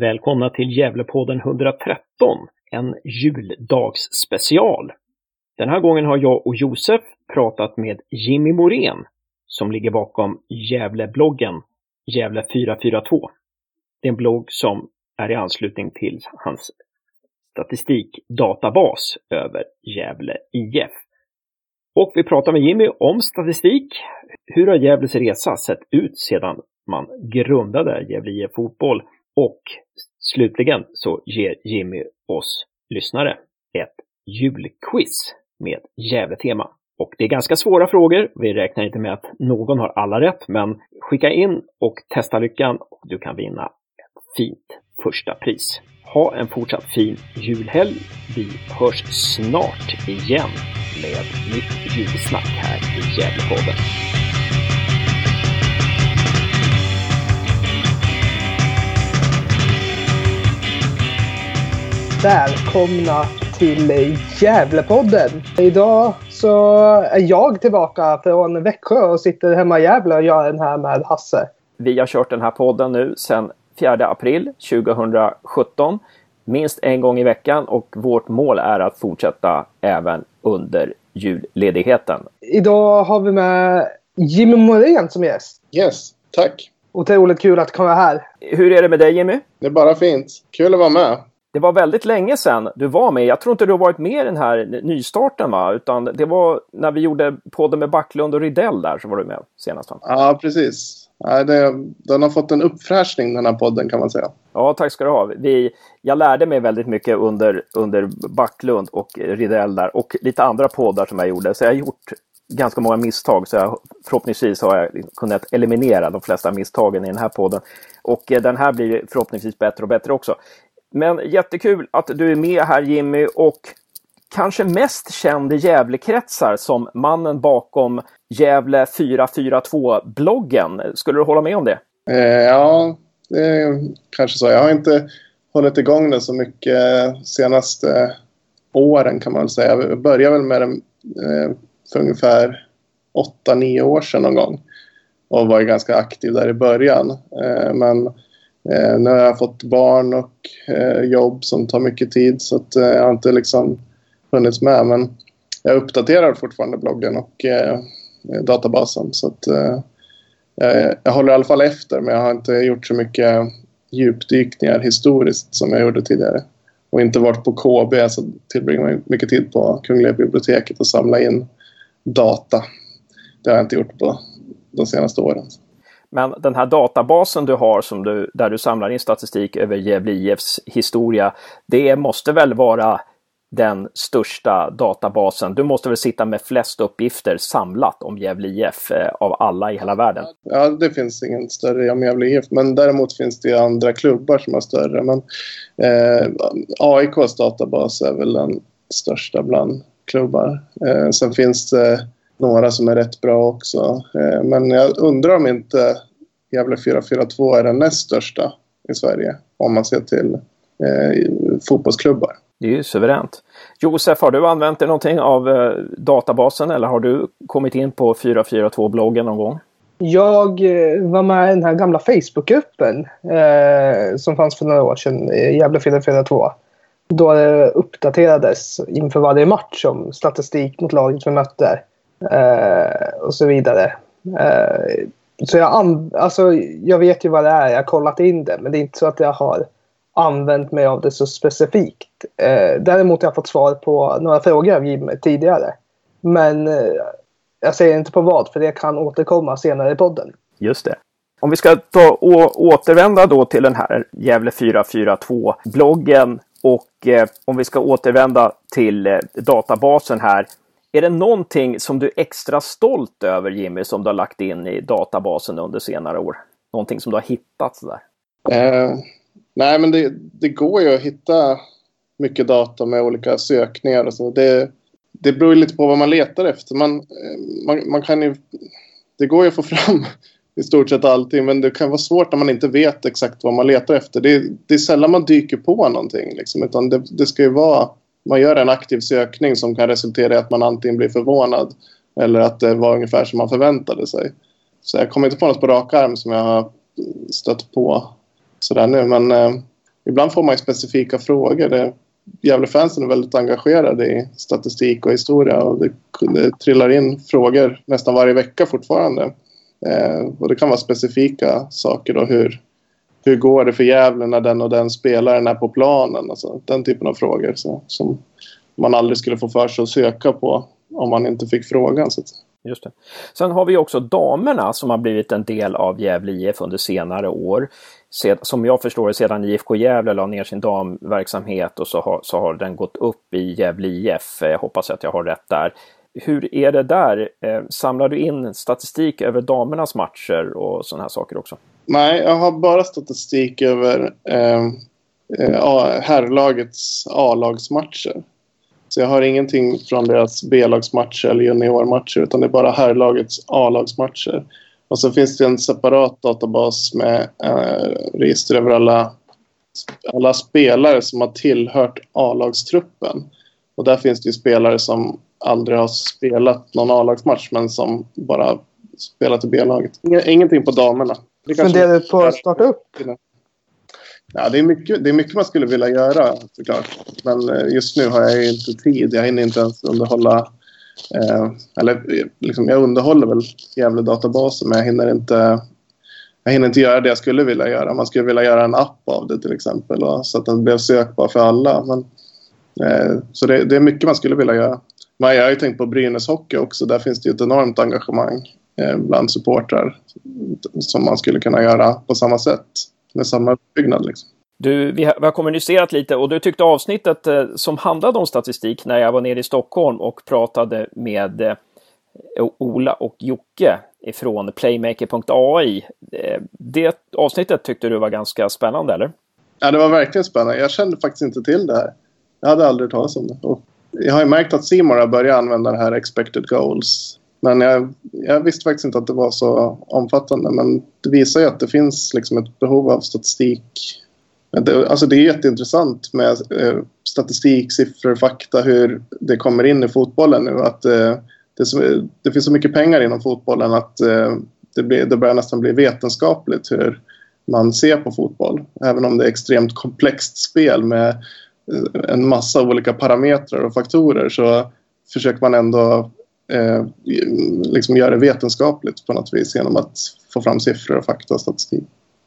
Välkomna till Gävlepodden 113, en juldagsspecial. Den här gången har jag och Josef pratat med Jimmy Morén som ligger bakom Gävlebloggen Gävle 442. Det är en blogg som är i anslutning till hans statistikdatabas över Gävle IF. Och vi pratar med Jimmy om statistik. Hur har Gävles resa sett ut sedan man grundade Gävle IF Fotboll? Och slutligen så ger Jimmy oss lyssnare ett julquiz med Gävletema. Och det är ganska svåra frågor. Vi räknar inte med att någon har alla rätt, men skicka in och testa lyckan och du kan vinna ett fint första pris. Ha en fortsatt fin julhelg. Vi hörs snart igen med nytt julsnack här i Gävlepodden. Välkomna till Gävlepodden. Idag så är jag tillbaka från Växjö och sitter hemma i Gävle och gör den här med Hasse. Vi har kört den här podden nu sedan 4 april 2017. Minst en gång i veckan och vårt mål är att fortsätta även under julledigheten. Idag har vi med Jimmy Morén som gäst. Yes, tack. Otroligt kul att komma här. Hur är det med dig Jimmy? Det är bara fint. Kul att vara med. Det var väldigt länge sedan du var med. Jag tror inte du har varit med i den här nystarten va? Utan det var när vi gjorde podden med Backlund och Ridell där så var du med senast va? Ja, precis. det, den har fått en uppfräschning den här podden kan man säga. Ja, tack ska du ha. Vi, jag lärde mig väldigt mycket under, under Backlund och Ridell där och lite andra poddar som jag gjorde. Så jag har gjort ganska många misstag så jag, förhoppningsvis har jag kunnat eliminera de flesta misstagen i den här podden. Och eh, den här blir förhoppningsvis bättre och bättre också. Men jättekul att du är med här Jimmy och kanske mest känd i Gävlekretsar som mannen bakom Gävle 442-bloggen. Skulle du hålla med om det? Eh, ja, det är kanske så. Jag har inte hållit igång den så mycket senaste åren kan man väl säga. Jag började väl med den eh, för ungefär 8-9 år sedan någon gång. Och var ganska aktiv där i början. Eh, men Eh, nu har jag fått barn och eh, jobb som tar mycket tid så att, eh, jag har inte liksom hunnits med. Men jag uppdaterar fortfarande bloggen och eh, databasen. Så att, eh, jag håller i alla fall efter men jag har inte gjort så mycket djupdykningar historiskt som jag gjorde tidigare. Och inte varit på KB så tillbringar man mycket tid på Kungliga biblioteket och samla in data. Det har jag inte gjort på de senaste åren. Men den här databasen du har som du, där du samlar in statistik över Gävle IFs historia, det måste väl vara den största databasen. Du måste väl sitta med flest uppgifter samlat om Gävle IF eh, av alla i hela världen? Ja, det finns ingen större om Gävle IF, men däremot finns det andra klubbar som har större. Men eh, AIKs databas är väl den största bland klubbar. Eh, sen finns det några som är rätt bra också. Eh, men jag undrar om inte Gävle 442 är den näst största i Sverige om man ser till eh, fotbollsklubbar. Det är ju suveränt. Josef, har du använt dig någonting av eh, databasen eller har du kommit in på 442-bloggen någon gång? Jag eh, var med i den här gamla Facebookgruppen eh, som fanns för några år sedan, Gävle 442. Då det uppdaterades inför varje match om statistik mot laget vi mötte. Eh, och så vidare. Eh, så jag, alltså, jag vet ju vad det är, jag har kollat in det, men det är inte så att jag har använt mig av det så specifikt. Eh, däremot har jag fått svar på några frågor av Jim tidigare. Men eh, jag säger inte på vad, för det kan återkomma senare i podden. Just det. Om vi ska ta och återvända då till den här Gävle 442-bloggen och eh, om vi ska återvända till eh, databasen här är det någonting som du är extra stolt över Jimmy som du har lagt in i databasen under senare år? Någonting som du har hittat sådär? Eh, nej men det, det, går ju att hitta mycket data med olika sökningar och så. Det, det beror lite på vad man letar efter. Man, eh, man, man kan ju, det går ju att få fram i stort sett allting men det kan vara svårt när man inte vet exakt vad man letar efter. Det, det är sällan man dyker på någonting liksom, utan det, det ska ju vara man gör en aktiv sökning som kan resultera i att man antingen blir förvånad eller att det var ungefär som man förväntade sig. Så jag kommer inte på något på rak arm som jag har stött på sådär nu. Men eh, ibland får man ju specifika frågor. Det, Gävlefansen är väldigt engagerade i statistik och historia och det, det trillar in frågor nästan varje vecka fortfarande. Eh, och det kan vara specifika saker då hur, hur går det för Gävle när den och den spelaren är på planen? Alltså, den typen av frågor så, som man aldrig skulle få för sig att söka på om man inte fick frågan. Så Just det. Sen har vi också damerna som har blivit en del av Gävle IF under senare år. Som jag förstår det sedan IFK Gävle la ner sin damverksamhet och så har, så har den gått upp i Gävle IF. Jag hoppas att jag har rätt där. Hur är det där? Eh, samlar du in statistik över damernas matcher och sådana här saker också? Nej, jag har bara statistik över eh, eh herrlagets A-lagsmatcher. Så jag har ingenting från deras B-lagsmatcher eller juniormatcher utan det är bara herrlagets A-lagsmatcher. Och så finns det en separat databas med eh, register över alla, alla spelare som har tillhört A-lagstruppen. Och där finns det ju spelare som aldrig har spelat någon A-lagsmatch men som bara spelat i B-laget. Ingenting på damerna. Funderar du på att starta upp? Ja, det, är mycket, det är mycket man skulle vilja göra såklart. Men eh, just nu har jag inte tid. Jag hinner inte ens underhålla... Eh, eller liksom, jag underhåller väl Gävle-databasen men jag hinner inte jag hinner inte göra det jag skulle vilja göra. Man skulle vilja göra en app av det till exempel och, så att den blev sökbar för alla. Men, eh, så det, det, är mycket man skulle vilja göra. Men jag har ju tänkt på Brynäs Hockey också. Där finns det ett enormt engagemang bland supportrar som man skulle kunna göra på samma sätt med samma uppbyggnad. Liksom. Du, vi har, vi har, kommunicerat lite och du tyckte avsnittet eh, som handlade om statistik när jag var nere i Stockholm och pratade med eh, Ola och Jocke ifrån Playmaker.ai. Eh, det avsnittet tyckte du var ganska spännande, eller? Ja, det var verkligen spännande. Jag kände faktiskt inte till det här. Jag hade aldrig talat om det. Och jag har ju märkt att Simon har börjat använda det här expected goals men jag, jag, visste faktiskt inte att det var så omfattande. Men det visar ju att det finns liksom ett behov av statistik. Det, alltså det är jätteintressant med eh, statistik, siffror, fakta, hur det kommer in i fotbollen nu. Att eh, det, så, det, finns så mycket pengar inom fotbollen att eh, det, blir, det börjar nästan bli vetenskapligt hur man ser på fotboll. Även om det är extremt komplext spel med eh, en massa olika parametrar och faktorer så försöker man ändå eh, liksom göra det vetenskapligt på något vis genom att få fram siffror och fakta och statistik.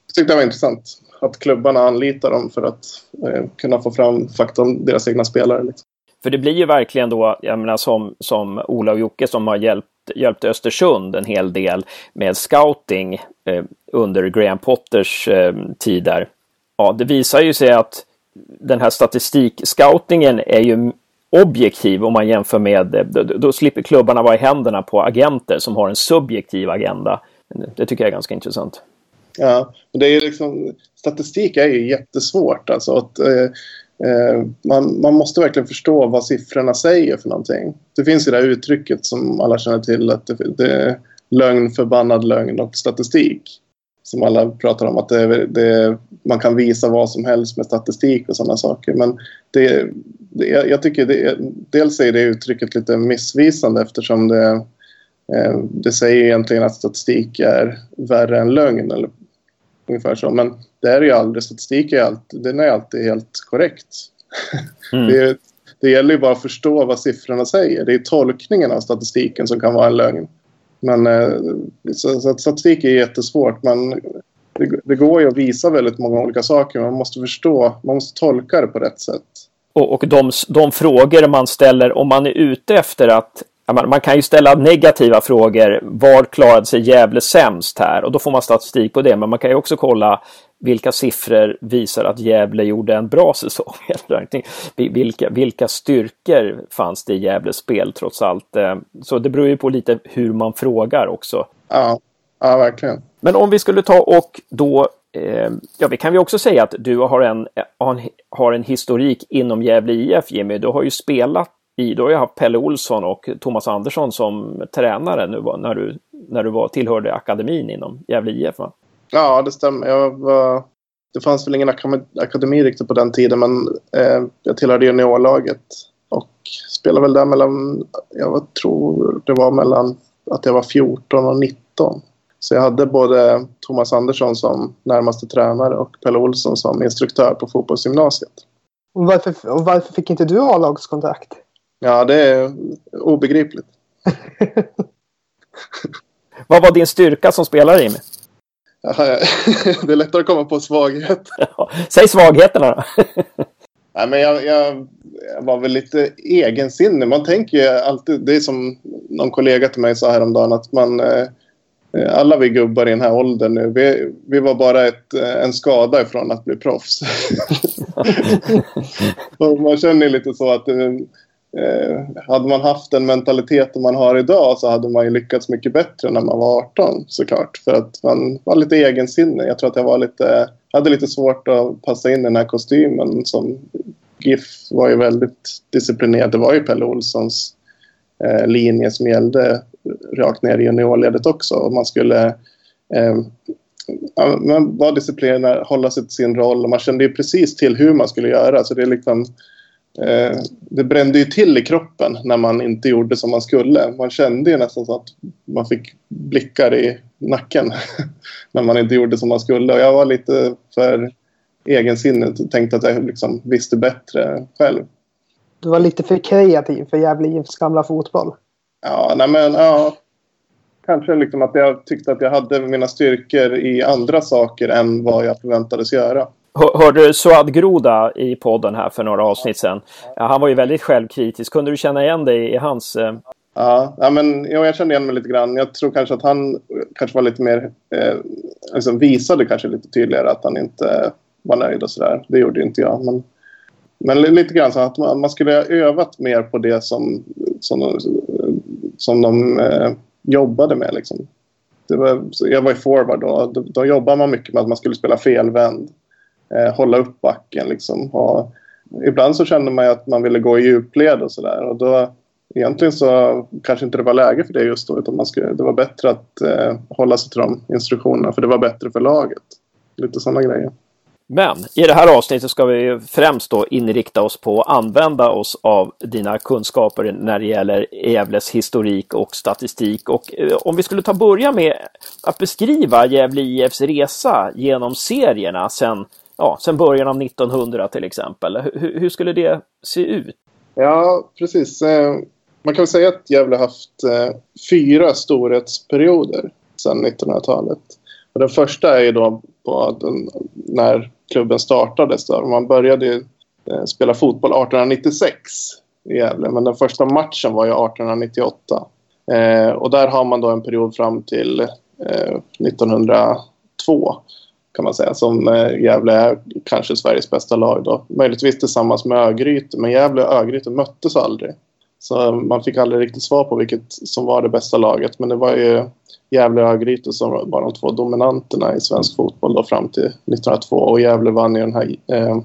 Jag tyckte det var intressant att klubbarna anlitar dem för att eh, kunna få fram fakta om deras egna spelare. Liksom. För det blir ju verkligen då, jag menar som, som Ola och Jocke som har hjälpt, hjälpt Östersund en hel del med scouting eh, under Graham Potters eh, tid där. Ja, det visar ju sig att den här statistik-scoutingen är ju objektiv om man jämför med, eh, då, då slipper klubbarna vara i händerna på agenter som har en subjektiv agenda. Det tycker jag är ganska intressant. Ja, det är liksom, statistik är ju jättesvårt. Alltså att, eh, eh, man, man måste verkligen förstå vad siffrorna säger för någonting. Det finns ju det här uttrycket som alla känner till att det, det är lögn, förbannad lögn och statistik. Som alla pratar om att det, det, man kan visa vad som helst med statistik och sådana saker. Men det, jag, jag tycker det, dels är det uttrycket lite missvisande eftersom det, eh, det säger egentligen att statistik är värre än lögn eller ungefär så. Men det är ju aldrig, statistik är alltid, den är alltid helt korrekt. Mm. det, det gäller ju bara att förstå vad siffrorna säger. Det är tolkningen av statistiken som kan vara en lögn. Men eh, så, så statistik är jättesvårt. Men det, det, går ju att visa väldigt många olika saker. Man måste förstå, man måste tolka det på rätt sätt. Och, och de, de frågor man ställer om man är ute efter att man, kan ju ställa negativa frågor. Var klarade sig Gävle sämst här? Och då får man statistik på det. Men man kan ju också kolla vilka siffror visar att Gävle gjorde en bra säsong. vilka, vilka styrkor fanns det i Gävles spel trots allt? Eh, så det beror ju på lite hur man frågar också. Ja, ja verkligen. Men om vi skulle ta och då Eh, ja, vi kan vi också säga att du har en, har en historik inom Gävle IF, Jimmy. Du har ju spelat i, du har ju haft Pelle Olsson och Thomas Andersson som tränare nu när du, när du var, tillhörde akademin inom Gävle IF, va? Ja, det stämmer. Jag var, det fanns väl ingen akademi riktigt på den tiden, men eh, jag tillhörde juniorlaget och spelade väl där mellan, jag tror det var mellan att jag var 14 och 19. Så jag hade både Thomas Andersson som närmaste tränare och Pelle Olsson som instruktör på fotbollsgymnasiet. Och varför, och varför fick inte du A-lagskontrakt? Ja, det är obegripligt. Vad var din styrka som spelare, Jimmy? det är lättare att komma på svaghet. Säg svagheterna då. Nej, men jag, jag, jag, var väl lite egensinnig. Man tänker ju alltid, det är som någon kollega till mig sa häromdagen, att man, eh, alla vi gubbar i den här åldern nu, vi, vi var bara ett, eh, en skada ifrån att bli proffs. man känner lite så att eh, hade man haft den mentaliteten man har idag så hade man ju lyckats mycket bättre när man var 18 såklart. För att man var lite egensinnig. Jag tror att jag var lite, hade lite svårt att passa in i den här kostymen. Som GIF var ju väldigt disciplinerad. Det var ju Pelle Olssons eh, linje som gällde rakt ner i juniorledet också. Och man skulle eh, man var disciplinerad, hålla sig till sin roll och man kände ju precis till hur man skulle göra. Så det är liksom eh, det brände ju till i kroppen när man inte gjorde som man skulle. Man kände ju nästan så att man fick blickar i nacken när man inte gjorde som man skulle. Och jag var lite för egensinnig och tänkte att jag liksom visste bättre själv. Du var lite för kreativ för Gävle IFs gamla fotboll. Ja, nej men ja. Kanske liksom att jag tyckte att jag hade mina styrkor i andra saker än vad jag förväntades göra. Hörde du Suad Groda i podden här för några avsnitt sedan. Han var ju väldigt självkritisk. Kunde du känna igen dig i hans... Eh... Ja, ja men, ja, jag kände igen mig lite grann. Jag tror kanske att han kanske var lite mer... Eh, liksom visade kanske lite tydligare att han inte var nöjd och sådär. Det gjorde inte jag. Men, men lite grann så att man, man skulle ha övat mer på det som, som, som de eh, jobbade med. Liksom. Det var, jag var i forward då. Då, då jobbade man mycket med att man skulle spela felvänd eh, hålla upp backen. Liksom. Och ibland så kände man att man ville gå i djupled och sådär. egentligen så kanske inte det var läge för det just då. Utan man skulle, det var bättre att eh, hålla sig till de instruktionerna för det var bättre för laget. Lite sådana grejer. Men i det här avsnittet ska vi främst då inrikta oss på att använda oss av dina kunskaper när det gäller Gävles historik och statistik. Och eh, om vi skulle ta börja med att beskriva Gävle IFs resa genom serierna sedan ja, sen början av 1900 till exempel. Hur, hur skulle det se ut? Ja, precis. Eh, man kan väl säga att Gävle haft eh, fyra storhetsperioder sedan 1900-talet. Och den första är ju då på den, när klubben startades. Då. Man började eh, spela fotboll 1896 i Gävle, men den första matchen var ju 1898. och där har man då en period fram till 1902 kan man säga. Som eh, Gävle är kanske Sveriges bästa lag då. Möjligtvis tillsammans med Örgryte. Men Gävle och Örgryte möttes aldrig. Så man fick aldrig riktigt svar på vilket som var det bästa laget. Men det var ju Gävle och Örgryte som var de två dominanterna i svensk fotboll då fram till 1902. Och Gävle vann ju den här eh,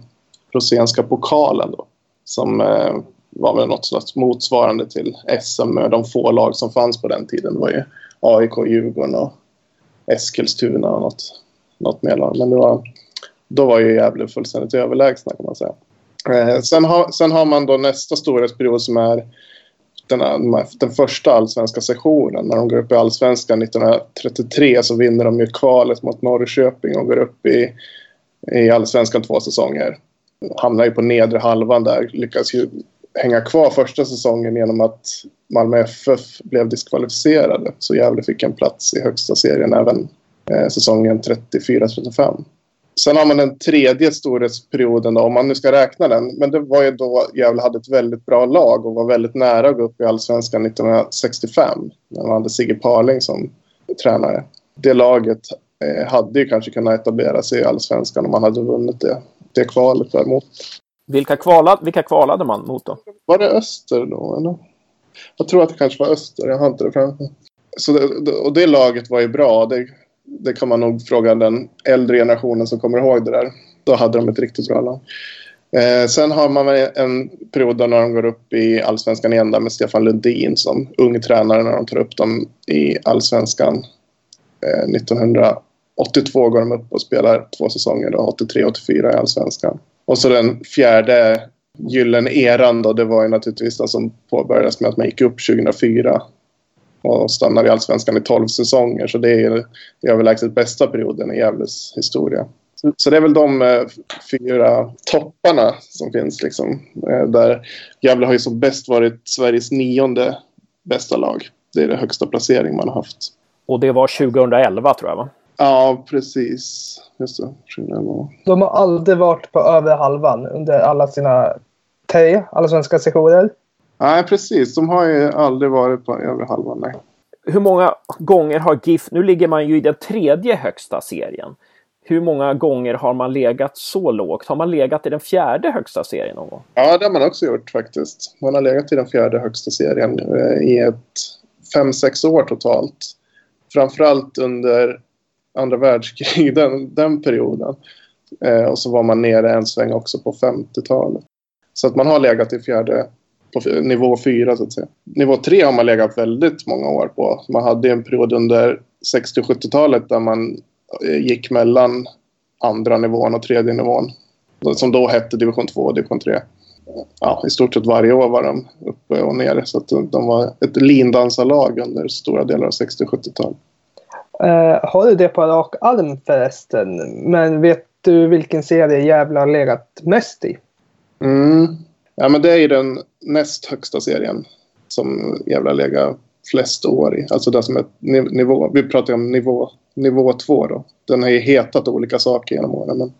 Rosenska pokalen då. Som eh, var väl något slags motsvarande till SM med de få lag som fanns på den tiden. Det var ju AIK, Djurgården och Eskilstuna och något något mer lag. Men det var, då var ju Gävle fullständigt överlägsna kan man säga. Eh, sen, har, sen har man då nästa storhetsperiod som är den, den första allsvenska sessionen. När de går upp i allsvenskan 1933 så vinner de ju kvalet mot Norrköping och går upp i, i allsvenskan två säsonger. Hamnar ju på nedre halvan där, lyckas ju hänga kvar första säsongen genom att Malmö FF blev diskvalificerade. Så Gävle fick en plats i högsta serien även eh, säsongen 34-35. Sen har man den tredje storhetsperioden, då, om man nu ska räkna den. Men det var ju då Gävle hade ett väldigt bra lag och var väldigt nära att gå upp i allsvenskan 1965. När man hade Sigge Parling som tränare. Det laget eh, hade ju kanske kunnat etablera sig i allsvenskan om man hade vunnit det, det kvalet däremot. Vilka, kvala, vilka kvalade man mot då? Var det Öster då? Eller? Jag tror att det kanske var Öster. Jag har inte det framför så det, och det laget var ju bra. Det det kan man nog fråga den äldre generationen som kommer ihåg det där. Då hade de ett riktigt bra lag. Eh, sen har man en period när de går upp i allsvenskan igen där med Stefan Lundin som ung tränare när de tar upp dem i allsvenskan. Eh, 1982 går de upp och spelar två säsonger, 83-84 i allsvenskan. Och så den fjärde gyllene eran då, det var ju naturligtvis den som påbörjades med att man gick upp 2004 och stannar i Allsvenskan i 12 säsonger. Så det är överlägset bästa perioden i Gävles historia. Så det är väl de eh, fyra topparna som finns. Liksom, eh, där Gävle har ju som bäst varit Sveriges nionde bästa lag. Det är det högsta placering man har haft. Och det var 2011 tror jag va? Ja, precis. Just det. 2011. De har aldrig varit på över halvan under alla sina tre allsvenska sessioner. Nej, precis. De har ju aldrig varit på över halvan. Nej. Hur många gånger har GIF, nu ligger man ju i den tredje högsta serien. Hur många gånger har man legat så lågt? Har man legat i den fjärde högsta serien någon gång? Ja, det har man också gjort faktiskt. Man har legat i den fjärde högsta serien eh, i ett fem, sex år totalt. Framförallt under andra världskriget, den, den perioden. Eh, och så var man nere en sväng också på 50-talet. Så att man har legat i fjärde, på nivå fyra så att säga. Nivå tre har man legat väldigt många år på. Man hade en period under 60 och 70-talet där man eh, gick mellan andra nivån och tredje nivån. Som då hette division 2 och division 3. Ja, I stort sett varje år var de uppe och nere. Så att de var ett lindansarlag under stora delar av 60 och 70-talet. Uh, har du det på rak arm förresten? Men vet du vilken serie Gävle har legat mest i? Mm. Ja, men det är ju den näst högsta serien som Gävle legat flest år i. Alltså den som är nivå, vi pratar om nivå, nivå två då. Den har ju hetat olika saker genom åren men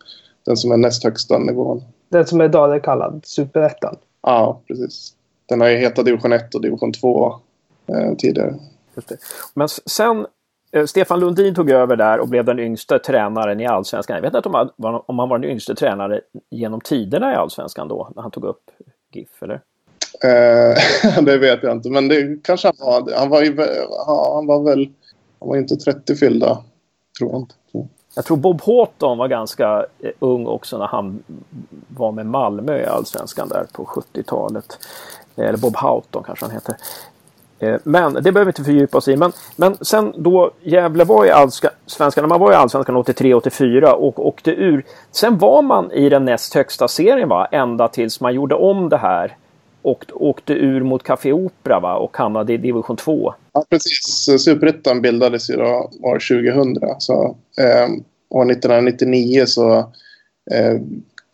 den som är näst högsta nivån. Den som idag är kallad Superettan? Ja, precis. Den har ju hetat division 1 och division 2 eh, tidigare. Men sen Stefan Lundin tog över där och blev den yngste tränaren i Allsvenskan. Jag vet inte om han, var, om han var den yngste tränare genom tiderna i Allsvenskan då, när han tog upp GIF, eller? Eh, det vet jag inte, men det kanske han var. Han var, ju, han var väl... Han var inte 30 fyllda, tror jag inte. Jag tror Bob Houghton var ganska eh, ung också när han var med Malmö i Allsvenskan där på 70-talet. Eller Bob Houghton kanske han heter. Eh, men det behöver vi inte fördjupa oss i. Men, men sen då Gävle var i Allsvenskan, man var i Allsvenskan 83-84 och åkte ur. Sen var man i den näst högsta serien va? ända tills man gjorde om det här. Och åkte ur mot Café Opera va? och hamnade i division 2. Ja precis. Superettan bildades ju då år 2000. Så, eh, år 1999 så eh,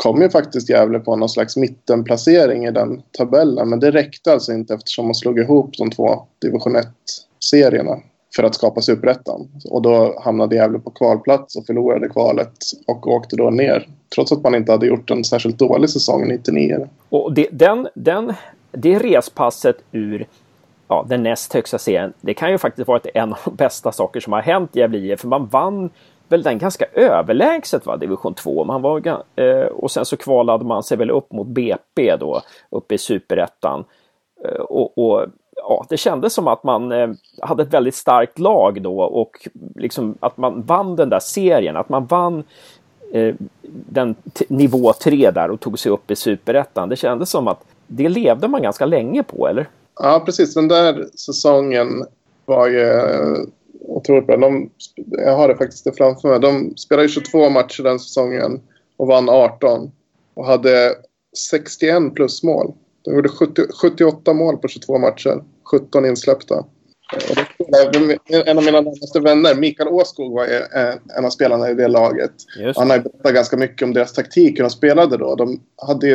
kom ju faktiskt Gävle på någon slags mittenplacering i den tabellen. Men det räckte alltså inte eftersom man slog ihop de två division 1-serierna för att skapa superettan. Och då hamnade Gävle på kvalplats och förlorade kvalet och åkte då ner. Trots att man inte hade gjort en särskilt dålig säsong 99. Och det, den, den, det respasset ur ja, den näst högsta serien, det kan ju faktiskt varit en av de bästa saker som har hänt Gävle IF. För man vann väl den ganska överlägset va, division 2. Man var, eh, och sen så kvalade man sig väl upp mot BP då, uppe i superettan. Eh, och, och, ja, det kändes som att man eh, hade ett väldigt starkt lag då och liksom att man vann den där serien, att man vann eh, den nivå 3 där och tog sig upp i superettan. Det kändes som att det levde man ganska länge på, eller? Ja, precis. Den där säsongen var ju eh, otroligt bra. De, jag har det faktiskt framför mig. De spelade 22 matcher den säsongen och vann 18. Och hade 61 plus mål. De gjorde 70, 78 mål på 22 matcher. 17 insläppta. En av mina närmaste vänner, Mikael Åskog, var en av spelarna i det laget. Han har berättat ganska mycket om deras taktik, hur de spelade då. De, hade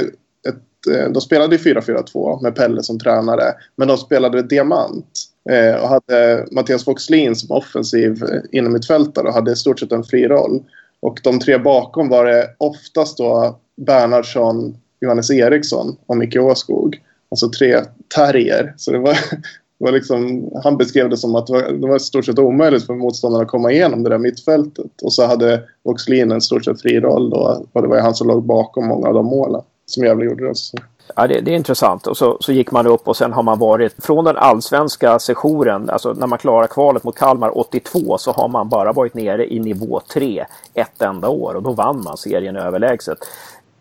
ett, eh, de spelade 4-4-2 med Pelle som tränare, men de spelade diamant. Eh, och hade Mattias Voxlin som offensiv eh, innermittfältare och hade i stort sett en fri roll. Och de tre bakom var det oftast då Bernhardsson, Johannes Eriksson och Micke Åskog. Alltså tre terrier. Så det var, det var liksom, han beskrev det som att det var, det var i stort sett omöjligt för motståndarna att komma igenom det där mittfältet. Och så hade Voxlin en stort sett fri roll då, och det var han som låg bakom många av de målen som Gävle gjorde. Det. Ja, det, det, är intressant. Och så, så gick man upp och sen har man varit från den allsvenska sessionen, alltså när man klarar kvalet mot Kalmar 82 så har man bara varit nere i nivå 3 ett enda år och då vann man serien överlägset.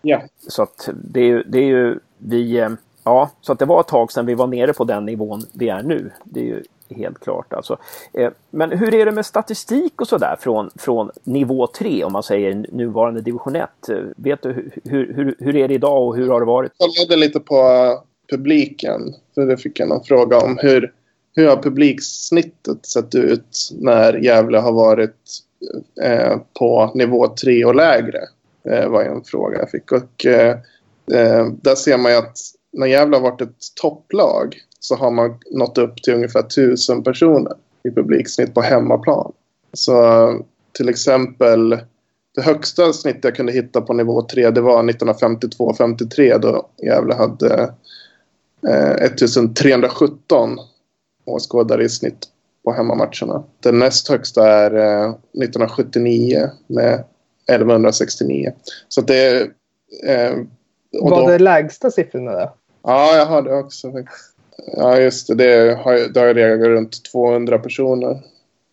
Ja. Så att det är ju, det är ju vi, eh, ja, så att det var ett tag sedan vi var nere på den nivån vi är nu. Det är ju helt klart alltså. Eh, men hur är det med statistik och sådär från, från nivå 3 om man säger nuvarande division 1? Eh, vet du hur, hur, hur är det idag och hur har det varit? Jag kollade lite på eh, publiken. För det fick jag någon fråga om hur, hur har publiksnittet sett ut när Gävle har varit eh, på nivå 3 och lägre? Eh, var en fråga jag fick. Och, eh, där ser man ju att när Gävle har varit ett topplag så har man nått upp till ungefär 1000 personer i publiksnitt på hemmaplan. Så till exempel det högsta snittet jag kunde hitta på nivå 3 det var 1952-53 då Gävle hade eh, 1317 åskådare i snitt på hemmamatcherna. Den näst högsta är eh, 1979 med 1169. Så det. Eh, Vad är lägsta siffrorna då? Ja, jag har det också. Ja, just det. Det har, det har legat runt 200 personer.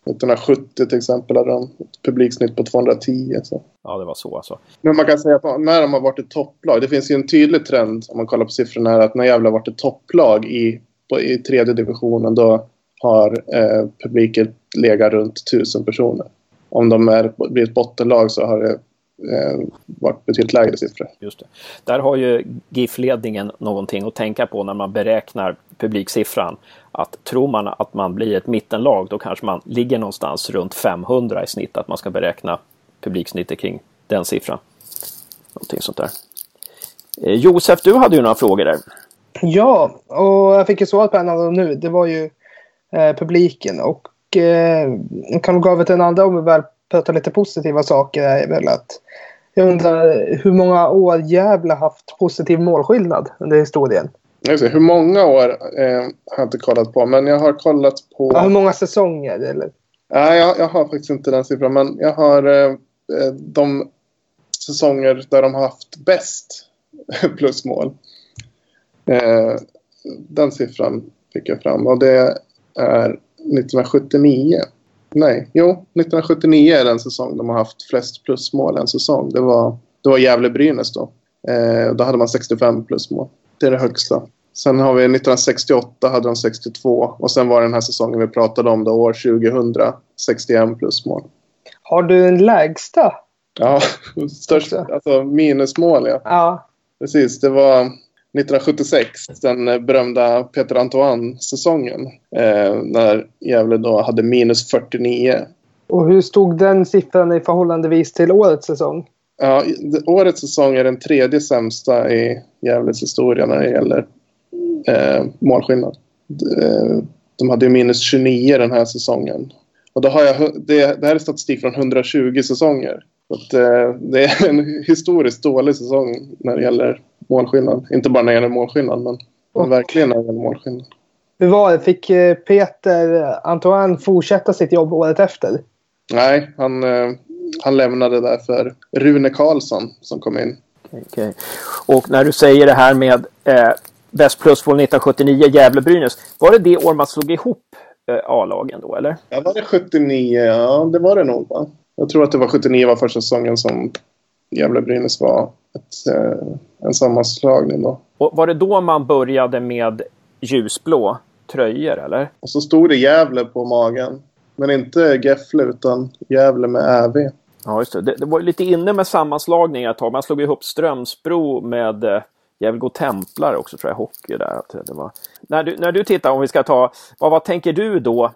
1970 till exempel hade de ett publiksnitt på 210. Så. Ja, det var så alltså. Men man kan säga att när de har varit ett topplag. Det finns ju en tydlig trend om man kollar på siffrorna här. Att när Gävle har varit ett topplag i, på, i tredje divisionen då har eh, publiken legat runt 1000 personer. Om de är, blir ett bottenlag så har det eh, varit betydligt lägre siffror. Just det. Där har ju GIF-ledningen någonting att tänka på när man beräknar publiksiffran. Att tror man att man blir ett mittenlag då kanske man ligger någonstans runt 500 i snitt. Att man ska beräkna publiksnittet kring den siffran. Någonting sånt där. Eh, Josef, du hade ju några frågor där. Ja, och jag fick ju svar på en av dem nu. Det var ju eh, publiken. Och eh, kan gå över till den andra om pratar lite positiva saker. Är väl att jag undrar hur många år Gävle haft positiv målskillnad under historien? Jag hur många år eh, har jag inte kollat på, men jag har kollat på... Ja, hur många säsonger? Eller? Nej, jag, jag har faktiskt inte den siffran, men jag har eh, de säsonger där de har haft bäst plusmål. Eh, den siffran fick jag fram och det är 1979. Nej, jo, 1979 är den säsong de har haft flest plusmål en säsong. Det var, det var Gävle-Brynäs då. Eh, då hade man 65 plusmål. Det är det högsta. Sen har vi 1968 hade de 62 och sen var det den här säsongen vi pratade om då, år 2000, 61 plusmål. Har du en lägsta? Ja, störst, alltså minusmål ja. Ja. Precis, det var 1976, den berömda Peter Antoine-säsongen. Eh, när Gävle då hade minus 49. Och hur stod den siffran i förhållandevis till årets säsong? Ja, årets säsong är den tredje sämsta i Gävles historia när det gäller eh, målskillnad. De, de hade minus 29 den här säsongen. Och då har jag, det, det här är statistik från 120 säsonger. Så att, eh, det är en historiskt dålig säsong när det gäller målskillnad. Inte bara när det gäller målskillnad, men och, verkligen när det gäller målskillnad. Hur var det? Fick eh, Peter Antoine fortsätta sitt jobb året efter? Nej, han, eh, han lämnade där för Rune Karlsson som kom in. Okay. Och när du säger det här med eh, bäst plusmål 1979 Gävle-Brynäs. Var det det år man slog ihop eh, A-lagen då eller? Ja, var det 79? Ja, det var det nog va? Jag tror att det var 79 var första säsongen som Gävle-Brynäs var ett, eh, en sammanslagning då. Och var det då man började med ljusblå tröjor eller? Och så stod det Gävle på magen. Men inte Gefle utan Gävle med ÄV. Ja, just det. det. det. var lite inne med sammanslagningar ett tag. Man slog ihop Strömsbro med eh, Gävle Templar också tror jag, hockey där. Det var... när, du, när du tittar, om vi ska ta, vad, vad tänker du då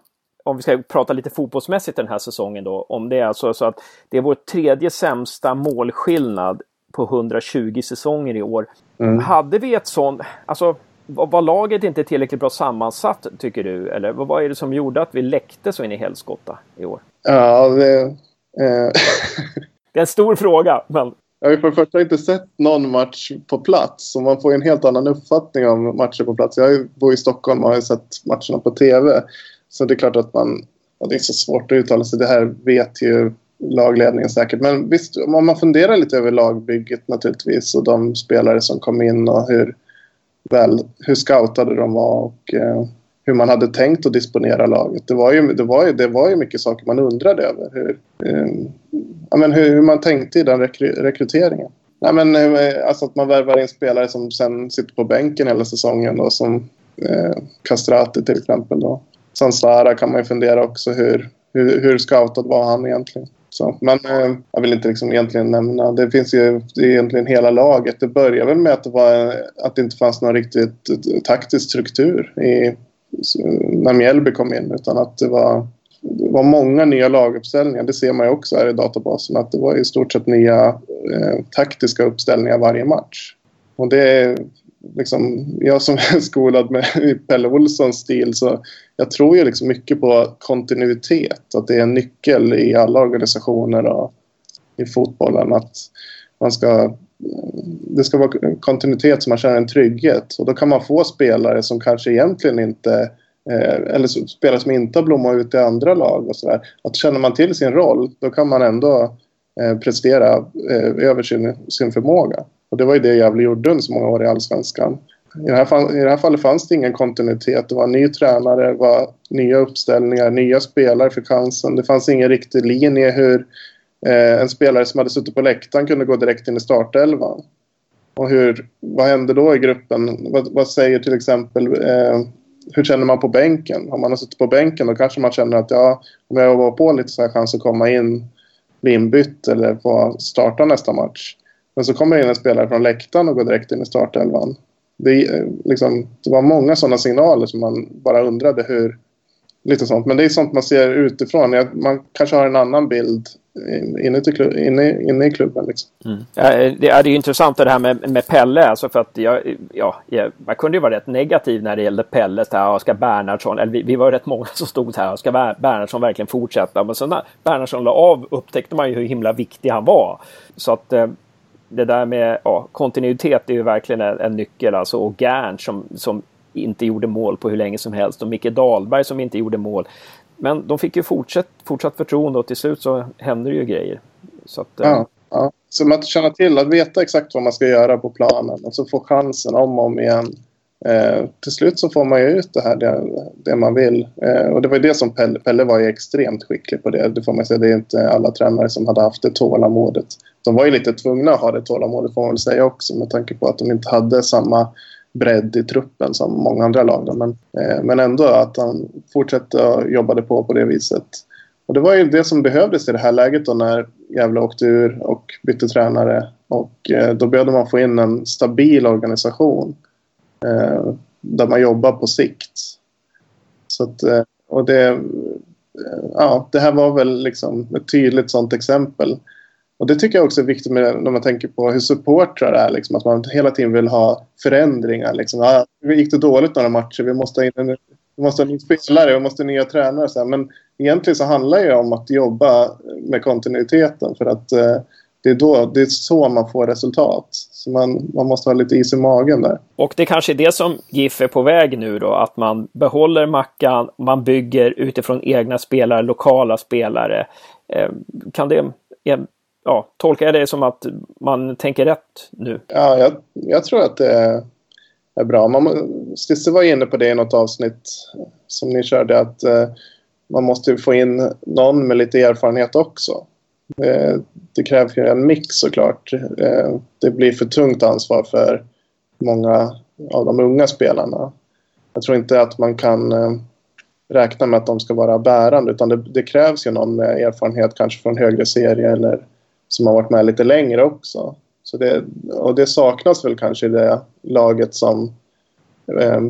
om vi ska prata lite fotbollsmässigt den här säsongen då, om det är alltså så att det är vår tredje sämsta målskillnad på 120 säsonger i år. Mm. Hade vi ett sånt, alltså var laget inte tillräckligt bra sammansatt tycker du? Eller vad är det som gjorde att vi läckte så in i helskotta i år? Ja, det... Eh... det är en stor fråga, men... Jag har för det första inte sett någon match på plats. Så man får en helt annan uppfattning om matcher på plats. Jag bor i Stockholm och har sett matcherna på TV. Så det är klart att man... och det är så svårt att uttala sig. Det här vet ju lagledningen säkert. Men visst, om man funderar lite över lagbygget naturligtvis och de spelare som kom in och hur, väl, hur scoutade de var och eh, hur man hade tänkt att disponera laget. Det var ju, det var ju, det var ju mycket saker man undrade över. Hur, eh, ja, men hur, hur, man tänkte i den rekry, rekryteringen. Nej, men, eh, alltså att man värvar in spelare som sen sitter på bänken hela säsongen. Då, som eh, Castrati till exempel. Då. Sansara kan man ju fundera också hur, hur, hur scoutad var han egentligen. Så, men eh, jag vill inte liksom egentligen nämna. Det finns ju det är egentligen hela laget. Det började väl med att det, var, att det inte fanns någon riktigt taktisk struktur i, när Mjällby kom in utan att det var, det var många nya laguppställningar. Det ser man ju också här i databasen att det var i stort sett nya eh, taktiska uppställningar varje match. Och det liksom, jag som är skolad med Pelle Olssons stil så jag tror ju liksom mycket på kontinuitet. Att det är en nyckel i alla organisationer och i fotbollen. Att man ska, det ska vara kontinuitet så man känner en trygghet. Och då kan man få spelare som kanske egentligen inte eh, eller spelare som inte har blommat ut i andra lag och sådär. Att känner man till sin roll då kan man ändå eh, prestera eh, över sin, sin förmåga. Och det var ju det Gävle gjorde under så många år i Allsvenskan. I det, här fall, I det här fallet fanns det ingen kontinuitet. Det var en ny tränare, det var nya uppställningar, nya spelare för chansen. Det fanns ingen riktig linje hur eh, en spelare som hade suttit på läktaren kunde gå direkt in i startelvan. Och hur, vad hände då i gruppen? Vad, vad säger till exempel eh, hur känner man på bänken? Om man har suttit på bänken då kanske man känner att ja, om jag jobbar på lite så har jag chans att komma in, bli inbytt eller få starta nästa match. Men så kommer det in en spelare från läktaren och går direkt in i startelvan. Det, eh, liksom, det var många sådana signaler som man bara undrade hur... Lite sånt. Men det är sånt man ser utifrån. Man kanske har en annan bild inne, till, inne, inne i klubben. Liksom. Mm. Eh, det, är, ju intressant det här med, med Pelle. Alltså för att jag, ja, jag, man kunde ju vara rätt negativ när det gällde Pelle. Här, ska Bernhardsson, eller vi, vi var rätt många som stod här. Ska Bernhardsson verkligen fortsätta? Men sen när Bernhardsson la av upptäckte man ju hur himla viktig han var. Så att eh, det där med ja, kontinuitet är ju verkligen en, en nyckel. Alltså, och Gern som, som inte gjorde mål på hur länge som helst och Micke Dahlberg som inte gjorde mål. Men de fick ju fortsatt, fortsatt förtroende och till slut så hände det ju grejer. Så att, eh, ja, ja. Så man känner till att veta exakt vad man ska göra på planen och så få chansen om och om igen. Eh, till slut så får man ju ut det här, det, det man vill. Eh, och det var ju det som Pelle, Pelle var ju extremt skicklig på det. Det får man säga, det är inte alla tränare som hade haft det tålamodet. De var ju lite tvungna att ha det tålamodet får man väl säga också med tanke på att de inte hade samma bredd i truppen som många andra lag. Men, eh, men ändå att han fortsatte och jobbade på på det viset. Och det var ju det som behövdes i det här läget då när Gävle åkte ur och bytte tränare. Och eh, då behövde man få in en stabil organisation Eh, där man jobbar på sikt. Så att, eh, och det, eh, ja, det här var väl liksom ett tydligt sådant exempel. Och det tycker jag också är viktigt med, när man tänker på hur supportrar är. Liksom, att man hela tiden vill ha förändringar. Liksom. Ja, gick det dåligt några matcher? Vi måste ha, in en, vi måste ha en ny spelare, vi måste ha nya tränare. Så här. Men egentligen så handlar det om att jobba med kontinuiteten. För att eh, det, är då, det är så man får resultat. Så man, man måste ha lite is i magen där. Och det kanske är det som GIF är på väg nu då, att man behåller Mackan, man bygger utifrån egna spelare, lokala spelare. Eh, kan det ja, tolkar jag det som att man tänker rätt nu? Ja, jag, jag tror att det är bra. Man, Stisse var inne på det i något avsnitt som ni körde att eh, man måste få in någon med lite erfarenhet också. Eh, det krävs ju en mix såklart. Eh, det blir för tungt ansvar för många av de unga spelarna. Jag tror inte att man kan eh, räkna med att de ska vara bärande utan det, det krävs ju någon med erfarenhet kanske från högre serie eller som har varit med lite längre också. Så det, och det saknas väl kanske i det laget som eh,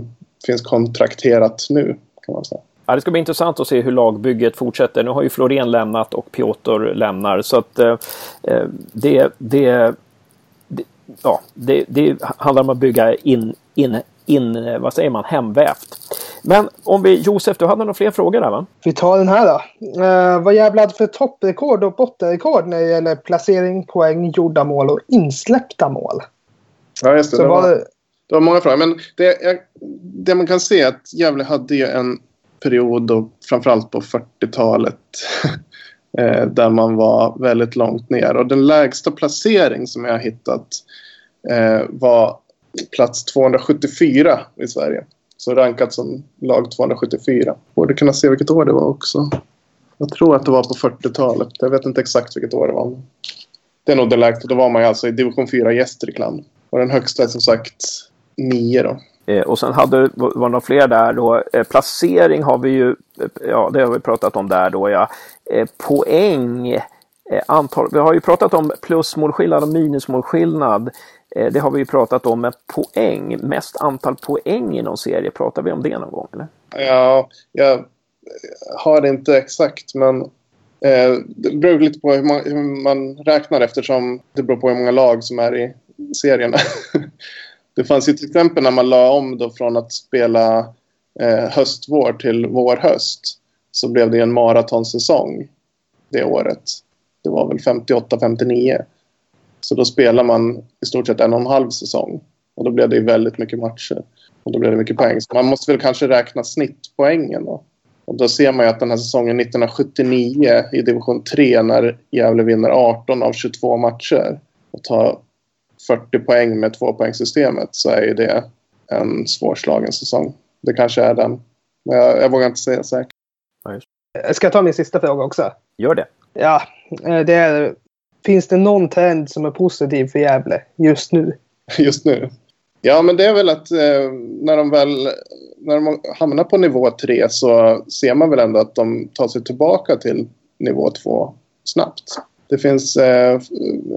finns kontrakterat nu kan man säga. Ja, det ska bli intressant att se hur lagbygget fortsätter. Nu har ju Florén lämnat och Piotr lämnar. Så att eh, eh det, det, det, ja, det, det handlar om att bygga in, in, in, vad säger man, hemvävt. Men om vi, Josef, du hade några fler frågor där va? Vi tar den här då. Uh, vad Gävle hade för topprekord och bottenrekord när det gäller placering, poäng, gjorda mål och insläppta mål. Ja, just det. det var, var, det var många frågor. Men det, jag, det man kan se är att Gävle hade ju en period och framförallt på 40-talet eh, där man var väldigt långt ner. Och den lägsta placering som jag har hittat eh, var plats 274 i Sverige. Så rankat som lag 274. Borde kunna se vilket år det var också. Jag tror att det var på 40-talet. Jag vet inte exakt vilket år det var. Det är nog det lägsta. Då var man ju alltså i division 4 i Gästrikland. Och den högsta är som sagt 9 då. Eh, och sen hade, var det några fler där då. Eh, placering har vi ju, eh, ja det har vi pratat om där då ja. Eh, poäng eh, antal. Vi har ju pratat om plusmålskillnad och minusmålskillnad. Eh, det har vi ju pratat om med poäng. Mest antal poäng i någon serie. Pratar vi om det någon gång? Eller? Ja, jag har det inte exakt men eh, det beror lite på hur man, hur man, räknar eftersom det beror på hur många lag som är i serierna. det fanns ju till exempel när man la om då från att spela eh, höst-vår till vår-höst så blev det en maratonsäsong det året. Det var väl 58-59. Så då spelar man i stort sett en och en halv säsong. Och då blev det väldigt mycket matcher. Och då blev det mycket poäng. Så man måste väl kanske räkna snittpoängen då. Och då ser man ju att den här säsongen 1979 i division 3 när Gävle vinner 18 av 22 matcher och tar 40 poäng med tvåpoängssystemet så är ju det en svårslagen säsong. Det kanske är den. Men jag, jag vågar inte säga säkert. Ska jag ta min sista fråga också? Gör det. Ja, det är... Finns det någon trend som är positiv för Gävle just nu? Just nu? Ja, men det är väl att eh, när de väl när de hamnar på nivå 3 så ser man väl ändå att de tar sig tillbaka till nivå 2 snabbt. Det finns, eh,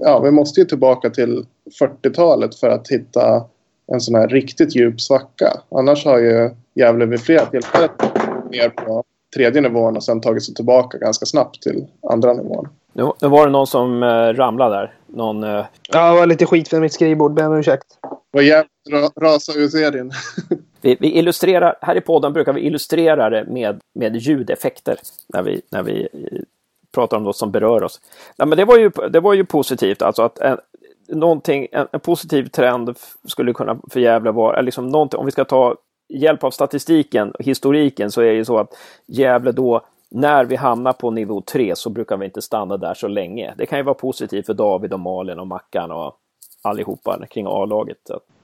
ja, vi måste ju tillbaka till 40-talet för att hitta en sån här riktigt djup svacka. Annars har ju Gävle vid flera tillfällen ner på tredje nivån och sen tagit sig tillbaka ganska snabbt till andra nivån. Nu, nu var det någon som eh, ramlade där. Någon, eh... Ja, det var lite skit för mitt skrivbord. Ber om ursäkt. Vad jävligt ra rasa ur serien. vi, vi, illustrerar, här i podden brukar vi illustrera det med, med ljudeffekter när vi, när vi eh, pratar om något som berör oss. Ja, men det, var ju, det var ju positivt, alltså att en, någonting, en, en positiv trend skulle kunna för Gävle vara, liksom någonting, om vi ska ta hjälp av statistiken, historiken, så är det ju så att Gävle då när vi hamnar på nivå 3 så brukar vi inte stanna där så länge. Det kan ju vara positivt för David och Malin och Mackan och allihopa kring A-laget.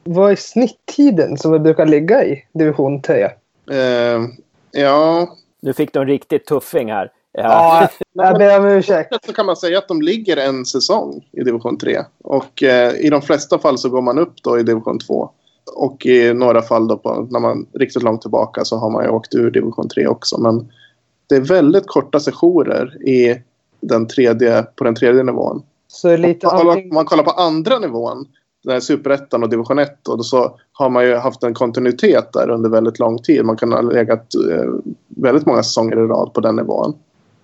Vad är snitttiden som vi brukar ligga i division 3? Uh, ja... Nu fick du en riktigt tuffing här. Ja, jag ber om ursäkt. Så kan man säga att de ligger en säsong i division 3. Och eh, i de flesta fall så går man upp då i division 2. Och i några fall då på, när man riktigt långt tillbaka så har man ju åkt ur division 3 också. Men det är väldigt korta sessioner i den tredje, på den tredje nivån. Så lite om, man, om man kollar på andra nivån, den superettan och division 1, och så har man ju haft en kontinuitet där under väldigt lång tid. Man kan ha legat eh, väldigt många säsonger i rad på den nivån.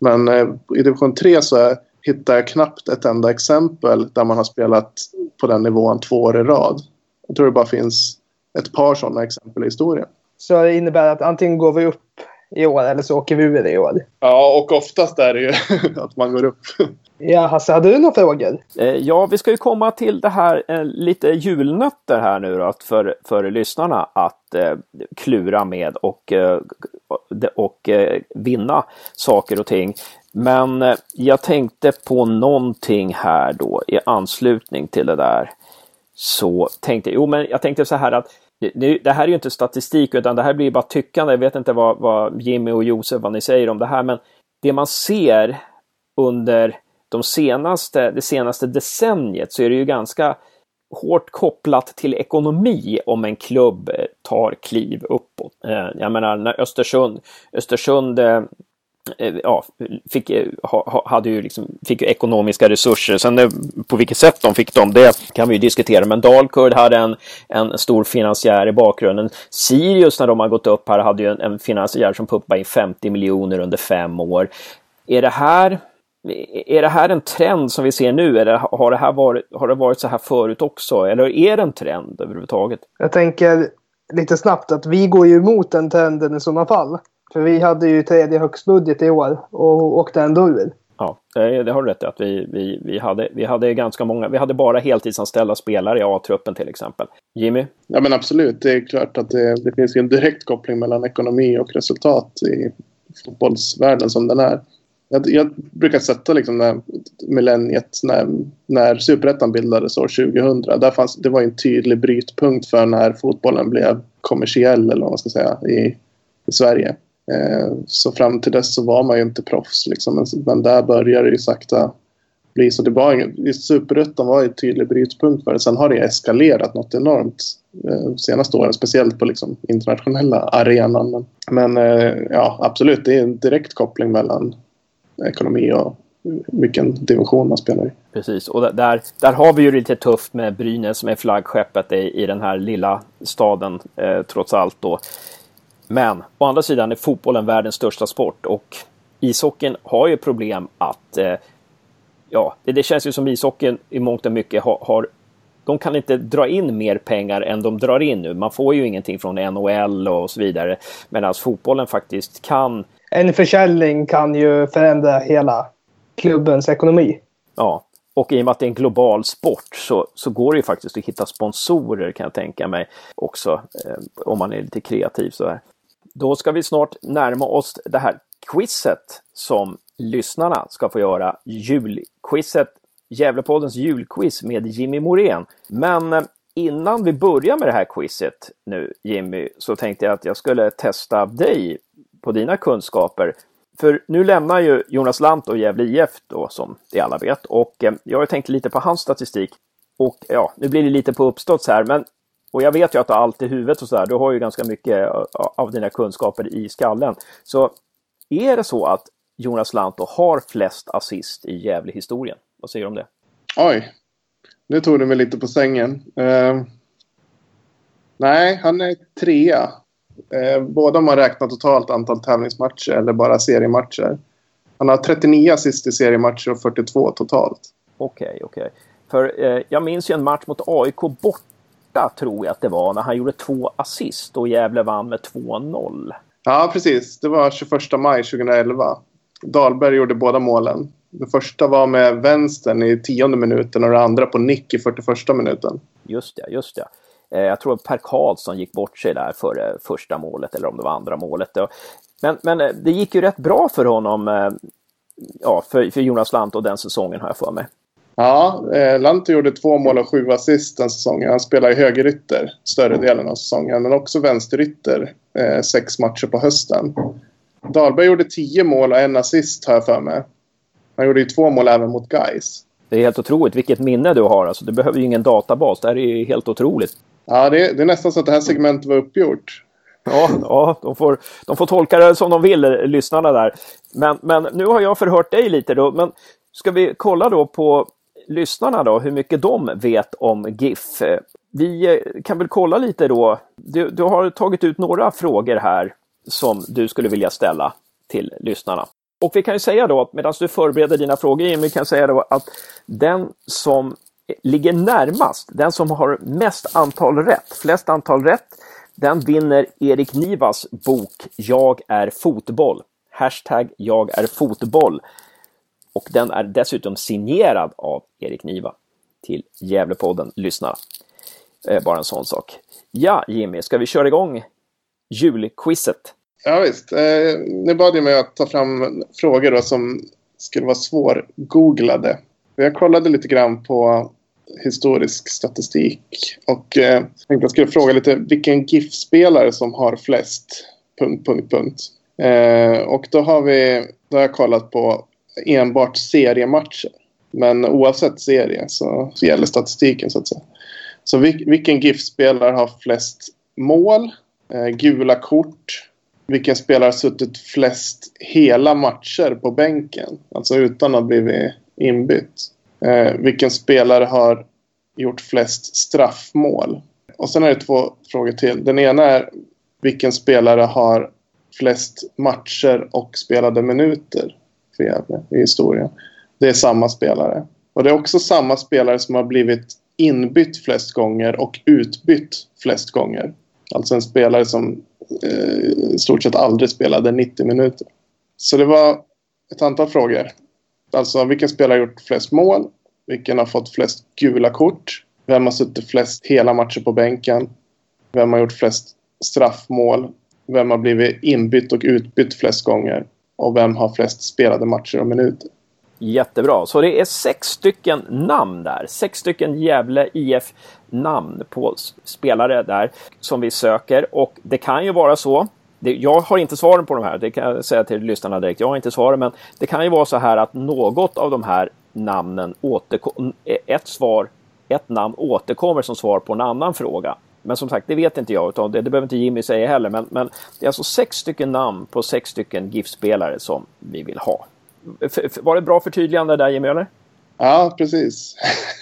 Men eh, i division 3 så hittar jag knappt ett enda exempel där man har spelat på den nivån två år i rad. Jag tror det bara finns ett par sådana exempel i historien. Så det innebär att antingen går vi upp i år eller så åker vi ur i år? Ja, och oftast är det ju att man går upp. Ja, Hasse, hade du några frågor? Eh, ja, vi ska ju komma till det här eh, lite julnötter här nu då, för, för lyssnarna att eh, klura med och, eh, och vinna saker och ting. Men jag tänkte på någonting här då i anslutning till det där. Så tänkte jag, jo men jag tänkte så här att det, det, här är ju inte statistik utan det här blir bara tyckande. Jag vet inte vad, vad Jimmy och Josef vad ni säger om det här men det man ser under de senaste, det senaste decenniet så är det ju ganska hårt kopplat till ekonomi om en klubb eh, tar kliv uppåt. Eh, jag menar när Östersund, Östersund eh, ja, fick, hade ju liksom, fick ju ekonomiska resurser. Sen på vilket sätt de fick dem, det kan vi ju diskutera. Men Dalkurd hade en, en stor finansiär i bakgrunden. Sirius när de har gått upp här hade ju en, en finansiär som pumpade in 50 miljoner under fem år. Är det här är det här en trend som vi ser nu eller har det, här varit, har det varit så här förut också? Eller är det en trend överhuvudtaget? Jag tänker lite snabbt att vi går ju emot den trenden i sådana fall. För vi hade ju tredje högst budget i år och åkte ändå ur. Ja, det har du rätt i. Att vi, vi, vi, hade, vi hade ganska många. Vi hade bara heltidsanställda spelare i A-truppen till exempel. Jimmy? Ja men absolut. Det är klart att det, det finns en direkt koppling mellan ekonomi och resultat i fotbollsvärlden som den är. Jag, jag brukar sätta liksom när millenniet när, när superettan bildades år 2000. Där fanns, det var en tydlig brytpunkt för när fotbollen blev kommersiell eller vad man ska säga i, i Sverige. Eh, så fram till dess så var man ju inte proffs liksom. Men, men där började det ju sakta bli så. Det var superettan var en tydlig brytpunkt för det. Sen har det eskalerat något enormt eh, senaste åren. Speciellt på liksom internationella arenan. Men, men eh, ja, absolut, det är en direkt koppling mellan ekonomi och vilken division man spelar i. Precis, och där, där har vi ju lite tufft med Brynäs som är flaggskeppet i, i den här lilla staden eh, trots allt då. Men å andra sidan är fotbollen världens största sport och ishockeyn har ju problem att eh, ja, det, det, känns ju som ishockeyn i mångt och mycket har, har de kan inte dra in mer pengar än de drar in nu. Man får ju ingenting från NHL och så vidare. Medan fotbollen faktiskt kan. En försäljning kan ju förändra hela klubbens ekonomi. Ja, och i och med att det är en global sport så, så går det ju faktiskt att hitta sponsorer kan jag tänka mig också. Eh, om man är lite kreativ så här. Då ska vi snart närma oss det här quizet som lyssnarna ska få göra. Julquizet, Gävlepoddens julquiz med Jimmy Morén. Men eh, innan vi börjar med det här quizet nu Jimmy så tänkte jag att jag skulle testa dig på dina kunskaper. För nu lämnar ju Jonas Lant och Gävle IF då som det alla vet och eh, jag har tänkt lite på hans statistik. Och ja, nu blir det lite på uppstått här men och jag vet ju att du har allt i huvudet och så där. Du har ju ganska mycket eh, av dina kunskaper i skallen. Så är det så att Jonas Lantto har flest assist i Gävle-historien? Vad säger du om det? Oj, nu tog du mig lite på sängen. Uh, nej, han är trea. Uh, båda om man räknar totalt antal tävlingsmatcher eller bara seriematcher. Han har 39 assist i seriematcher och 42 totalt. Okej, okay, okej. Okay. För eh, jag minns ju en match mot AIK bort tror jag att det var, när han gjorde två assist och Gävle vann med 2-0. Ja, precis. Det var 21 maj 2011. Dahlberg gjorde båda målen. Det första var med vänstern i tionde minuten och det andra på nick i 41 minuten. Just det, just det. Eh, jag tror att Per Karlsson gick bort sig där för första målet eller om det var andra målet. Men, men eh, det gick ju rätt bra för honom, eh, ja, för, för Jonas Lant och den säsongen har jag för mig. Ja, eh, Lante gjorde två mål och sju assist den säsongen. Han spelade högerytter större delen av säsongen, men också vänsterytter eh, sex matcher på hösten. Dahlberg gjorde tio mål och en assist har jag för mig. Han gjorde ju två mål även mot Guys. Det är helt otroligt vilket minne du har. Alltså, du behöver ju ingen databas. Det här är ju helt otroligt. Ja, det, det är nästan så att det här segmentet var uppgjort. Ja, ja de, får, de får tolka det som de vill, lyssnarna där. Men, men nu har jag förhört dig lite då. Men ska vi kolla då på lyssnarna då, hur mycket de vet om GIF. Vi eh, kan väl kolla lite då. Du, du har tagit ut några frågor här som du skulle vilja ställa till lyssnarna. Och vi kan ju säga då att medan du förbereder dina frågor, Jimmy, kan säga då att den som ligger närmast, den som har mest antal rätt, flest antal rätt, den vinner Erik Nivas bok Jag är fotboll. Hashtag jag är fotboll. Och den är dessutom signerad av Erik Niva till Gävlepodden Lyssna. Eh, bara en sån sak. Ja, Jimmy, ska vi köra igång julquizet? Ja, visst. Eh, nu bad jag mig att ta fram frågor då som skulle vara svårgooglade. Jag kollade lite grann på historisk statistik och eh, tänkte jag skulle fråga lite vilken GIF-spelare som har flest... Punkt, punkt, punkt. Eh, och då har vi... Då har jag kollat på enbart seriematcher. Men oavsett serie så, så gäller statistiken så att säga. Så vilken GIF-spelare har flest mål, eh, gula kort, vilken spelare har suttit flest hela matcher på bänken, alltså utan att ha blivit inbytt. Eh, vilken spelare har gjort flest straffmål? Och sen är det två frågor till. Den ena är vilken spelare har flest matcher och spelade minuter? för Gävle i historien. Det är samma spelare. Och det är också samma spelare som har blivit inbytt flest gånger och utbytt flest gånger. Alltså en spelare som eh, i stort sett aldrig spelade 90 minuter. Så det var ett antal frågor. Alltså vilken spelare har gjort flest mål? Vilken har fått flest gula kort? Vem har suttit flest hela matcher på bänken? Vem har gjort flest straffmål? Vem har blivit inbytt och utbytt flest gånger? och vem har flest spelade matcher och minuter. Jättebra, så det är sex stycken namn där. Sex stycken Gävle IF namn på spelare där som vi söker och det kan ju vara så jag har inte svaren på de här, det kan jag säga till lyssnarna direkt. Jag har inte svaren, men det kan ju vara så här att något av de här namnen återkommer, ett svar, ett namn återkommer som svar på en annan fråga. Men som sagt, det vet inte jag. Utan det, det behöver inte Jimmy säga heller. Men, men det är alltså sex stycken namn på sex stycken GIF-spelare som vi vill ha. Var det bra förtydligande där Jimmy, eller? Ja, precis.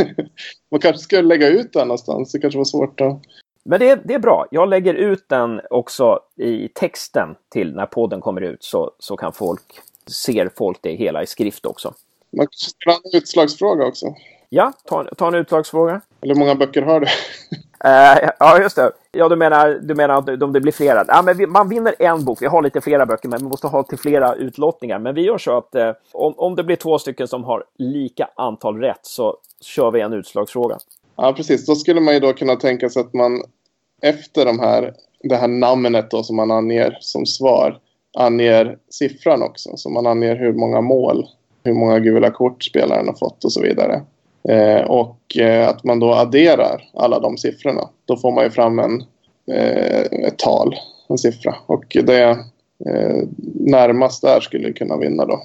Man kanske skulle lägga ut det någonstans. Det kanske var svårt att... Men det, det är bra. Jag lägger ut den också i texten till när podden kommer ut så, så kan folk ser folk det hela i skrift också. Man ska ha en utslagsfråga också. Ja, ta, ta en utslagsfråga. Eller hur många böcker har du? Uh, ja, just det. Ja, du menar, du menar att om det blir flera? Ja, men vi, man vinner en bok. Vi har lite flera böcker, men vi måste ha till flera utlottningar. Men vi gör så att eh, om, om det blir två stycken som har lika antal rätt så kör vi en utslagsfråga. Ja, precis. Då skulle man ju då kunna tänka sig att man efter de här, det här namnet då som man anger som svar anger siffran också. Så man anger hur många mål, hur många gula kort spelaren har fått och så vidare. Eh, och eh, att man då adderar alla de siffrorna. Då får man ju fram en, eh, ett tal, en siffra. Och det eh, närmast där skulle kunna vinna då.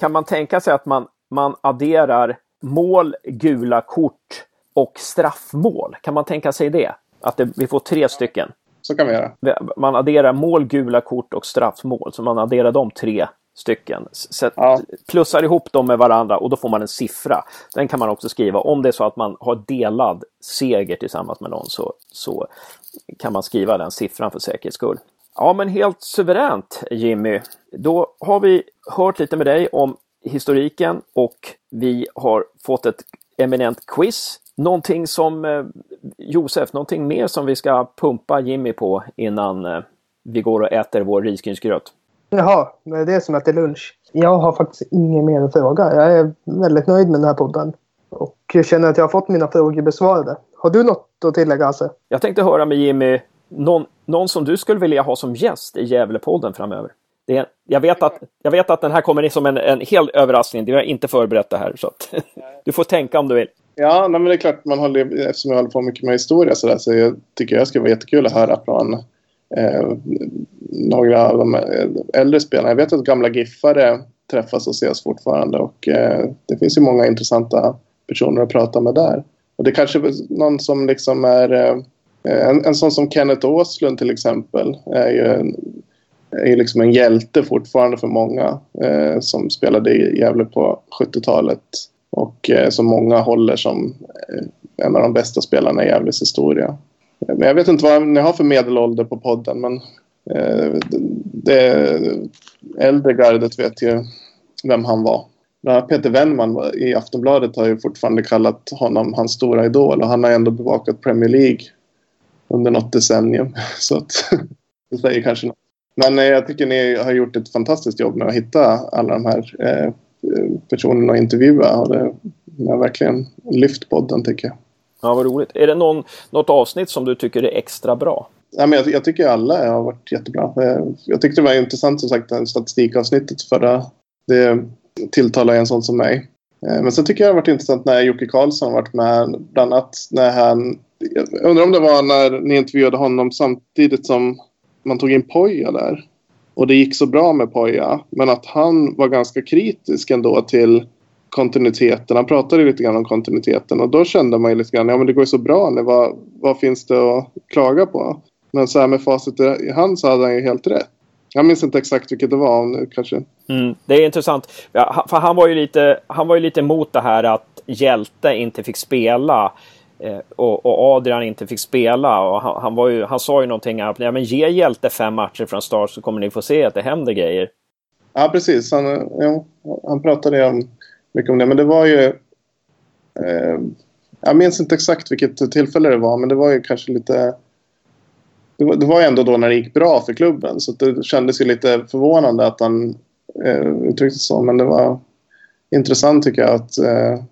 Kan man tänka sig att man, man adderar mål, gula kort och straffmål? Kan man tänka sig det? Att det, vi får tre stycken? Så kan vi göra. Man adderar mål, gula kort och straffmål. Så man adderar de tre stycken. Sätt, ja. Plussar ihop dem med varandra och då får man en siffra. Den kan man också skriva. Om det är så att man har delad seger tillsammans med någon så, så kan man skriva den siffran för säkerhets skull. Ja, men helt suveränt Jimmy. Då har vi hört lite med dig om historiken och vi har fått ett eminent quiz. Någonting som eh, Josef, någonting mer som vi ska pumpa Jimmy på innan eh, vi går och äter vår risgrynsgröt? Jaha, det är det som äter lunch. Jag har faktiskt ingen mer fråga. Jag är väldigt nöjd med den här podden. Och jag känner att jag har fått mina frågor besvarade. Har du något att tillägga Hasse? Jag tänkte höra med Jimmy, någon, någon som du skulle vilja ha som gäst i Gävlepodden framöver? Det är, jag, vet att, jag vet att den här kommer som en, en hel överraskning. Det har inte förberett det här. Så att, du får tänka om du vill. Ja, nej, men det är klart, man håller, eftersom jag håller på mycket med historia så, där, så jag tycker jag skulle vara jättekul att höra från eh, några av de eh, äldre spelarna. Jag vet att gamla Giffare träffas och ses fortfarande och eh, det finns ju många intressanta personer att prata med där. Och det kanske är någon som liksom är eh, en, en sån som Kenneth Åslund till exempel är ju en, är liksom en hjälte fortfarande för många eh, som spelade i Gävle på 70-talet och eh, som många håller som eh, en av de bästa spelarna i Gävles historia. Men jag vet inte vad ni har för medelålder på podden men eh, det äldre gardet vet ju vem han var. Peter Wennman i Aftonbladet har ju fortfarande kallat honom hans stora idol och han har ändå bevakat Premier League under något decennium. Så att, det säger kanske något. Men eh, jag tycker ni har gjort ett fantastiskt jobb med att hitta alla de här eh, personerna att intervjua. Och det har verkligen lyft podden tycker jag. Ja, vad roligt. Är det någon, något avsnitt som du tycker är extra bra? Ja, men jag, jag tycker alla har varit jättebra. Jag tyckte det var intressant som sagt statistikavsnittet förra. Det tilltalar en sån som mig. Eh, men sen tycker jag det har varit intressant när Jocke Karlsson varit med. Bland annat när han... Jag undrar om det var när ni intervjuade honom samtidigt som man tog in Poja där. Och det gick så bra med Poja. Men att han var ganska kritisk ändå till kontinuiteten. Han pratade lite grann om kontinuiteten och då kände man ju lite grann, ja men det går ju så bra nu, vad, vad finns det att klaga på? Men så här med facit i hand så hade han ju helt rätt. Jag minns inte exakt vilket det var nu kanske. Mm, det är intressant. Ja, för han var ju lite, han var ju lite emot det här att Hjälte inte fick spela. Eh, och, och, Adrian inte fick spela. Och han, han, var ju, han sa ju någonting här. Ja, men ge Hjälte fem matcher från start så kommer ni få se att det händer grejer. Ja, precis. Han, ja, han pratade om, mycket om det. Men det var ju... Eh, jag minns inte exakt vilket tillfälle det var. Men det var ju kanske lite... Det var, det var ju ändå då när det gick bra för klubben. Så det kändes ju lite förvånande att han eh, uttryckte så. Men det var intressant tycker jag att eh,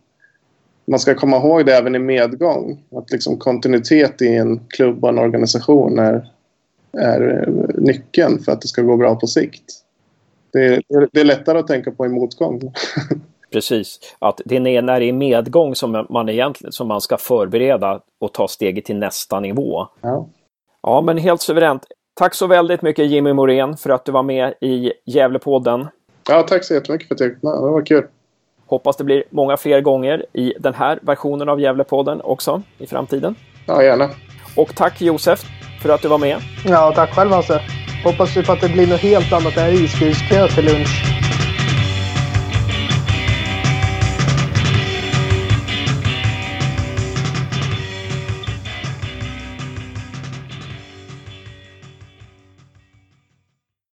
man ska komma ihåg det även i medgång. Att liksom kontinuitet i en klubb och en organisation är, är nyckeln för att det ska gå bra på sikt. Det, det är lättare att tänka på i motgång. Precis, att det är när det är medgång som man egentligen som man ska förbereda och ta steget till nästa nivå. Ja, ja men helt suveränt. Tack så väldigt mycket Jimmy Morén för att du var med i Gävlepodden. Ja, tack så jättemycket för att jag fick med. Det var kul. Hoppas det blir många fler gånger i den här versionen av Gävlepodden också i framtiden. Ja, gärna. Och tack Josef för att du var med. Ja, tack själv Hasse. Hoppas vi på att det blir något helt annat än risgrynsgröt till lunch.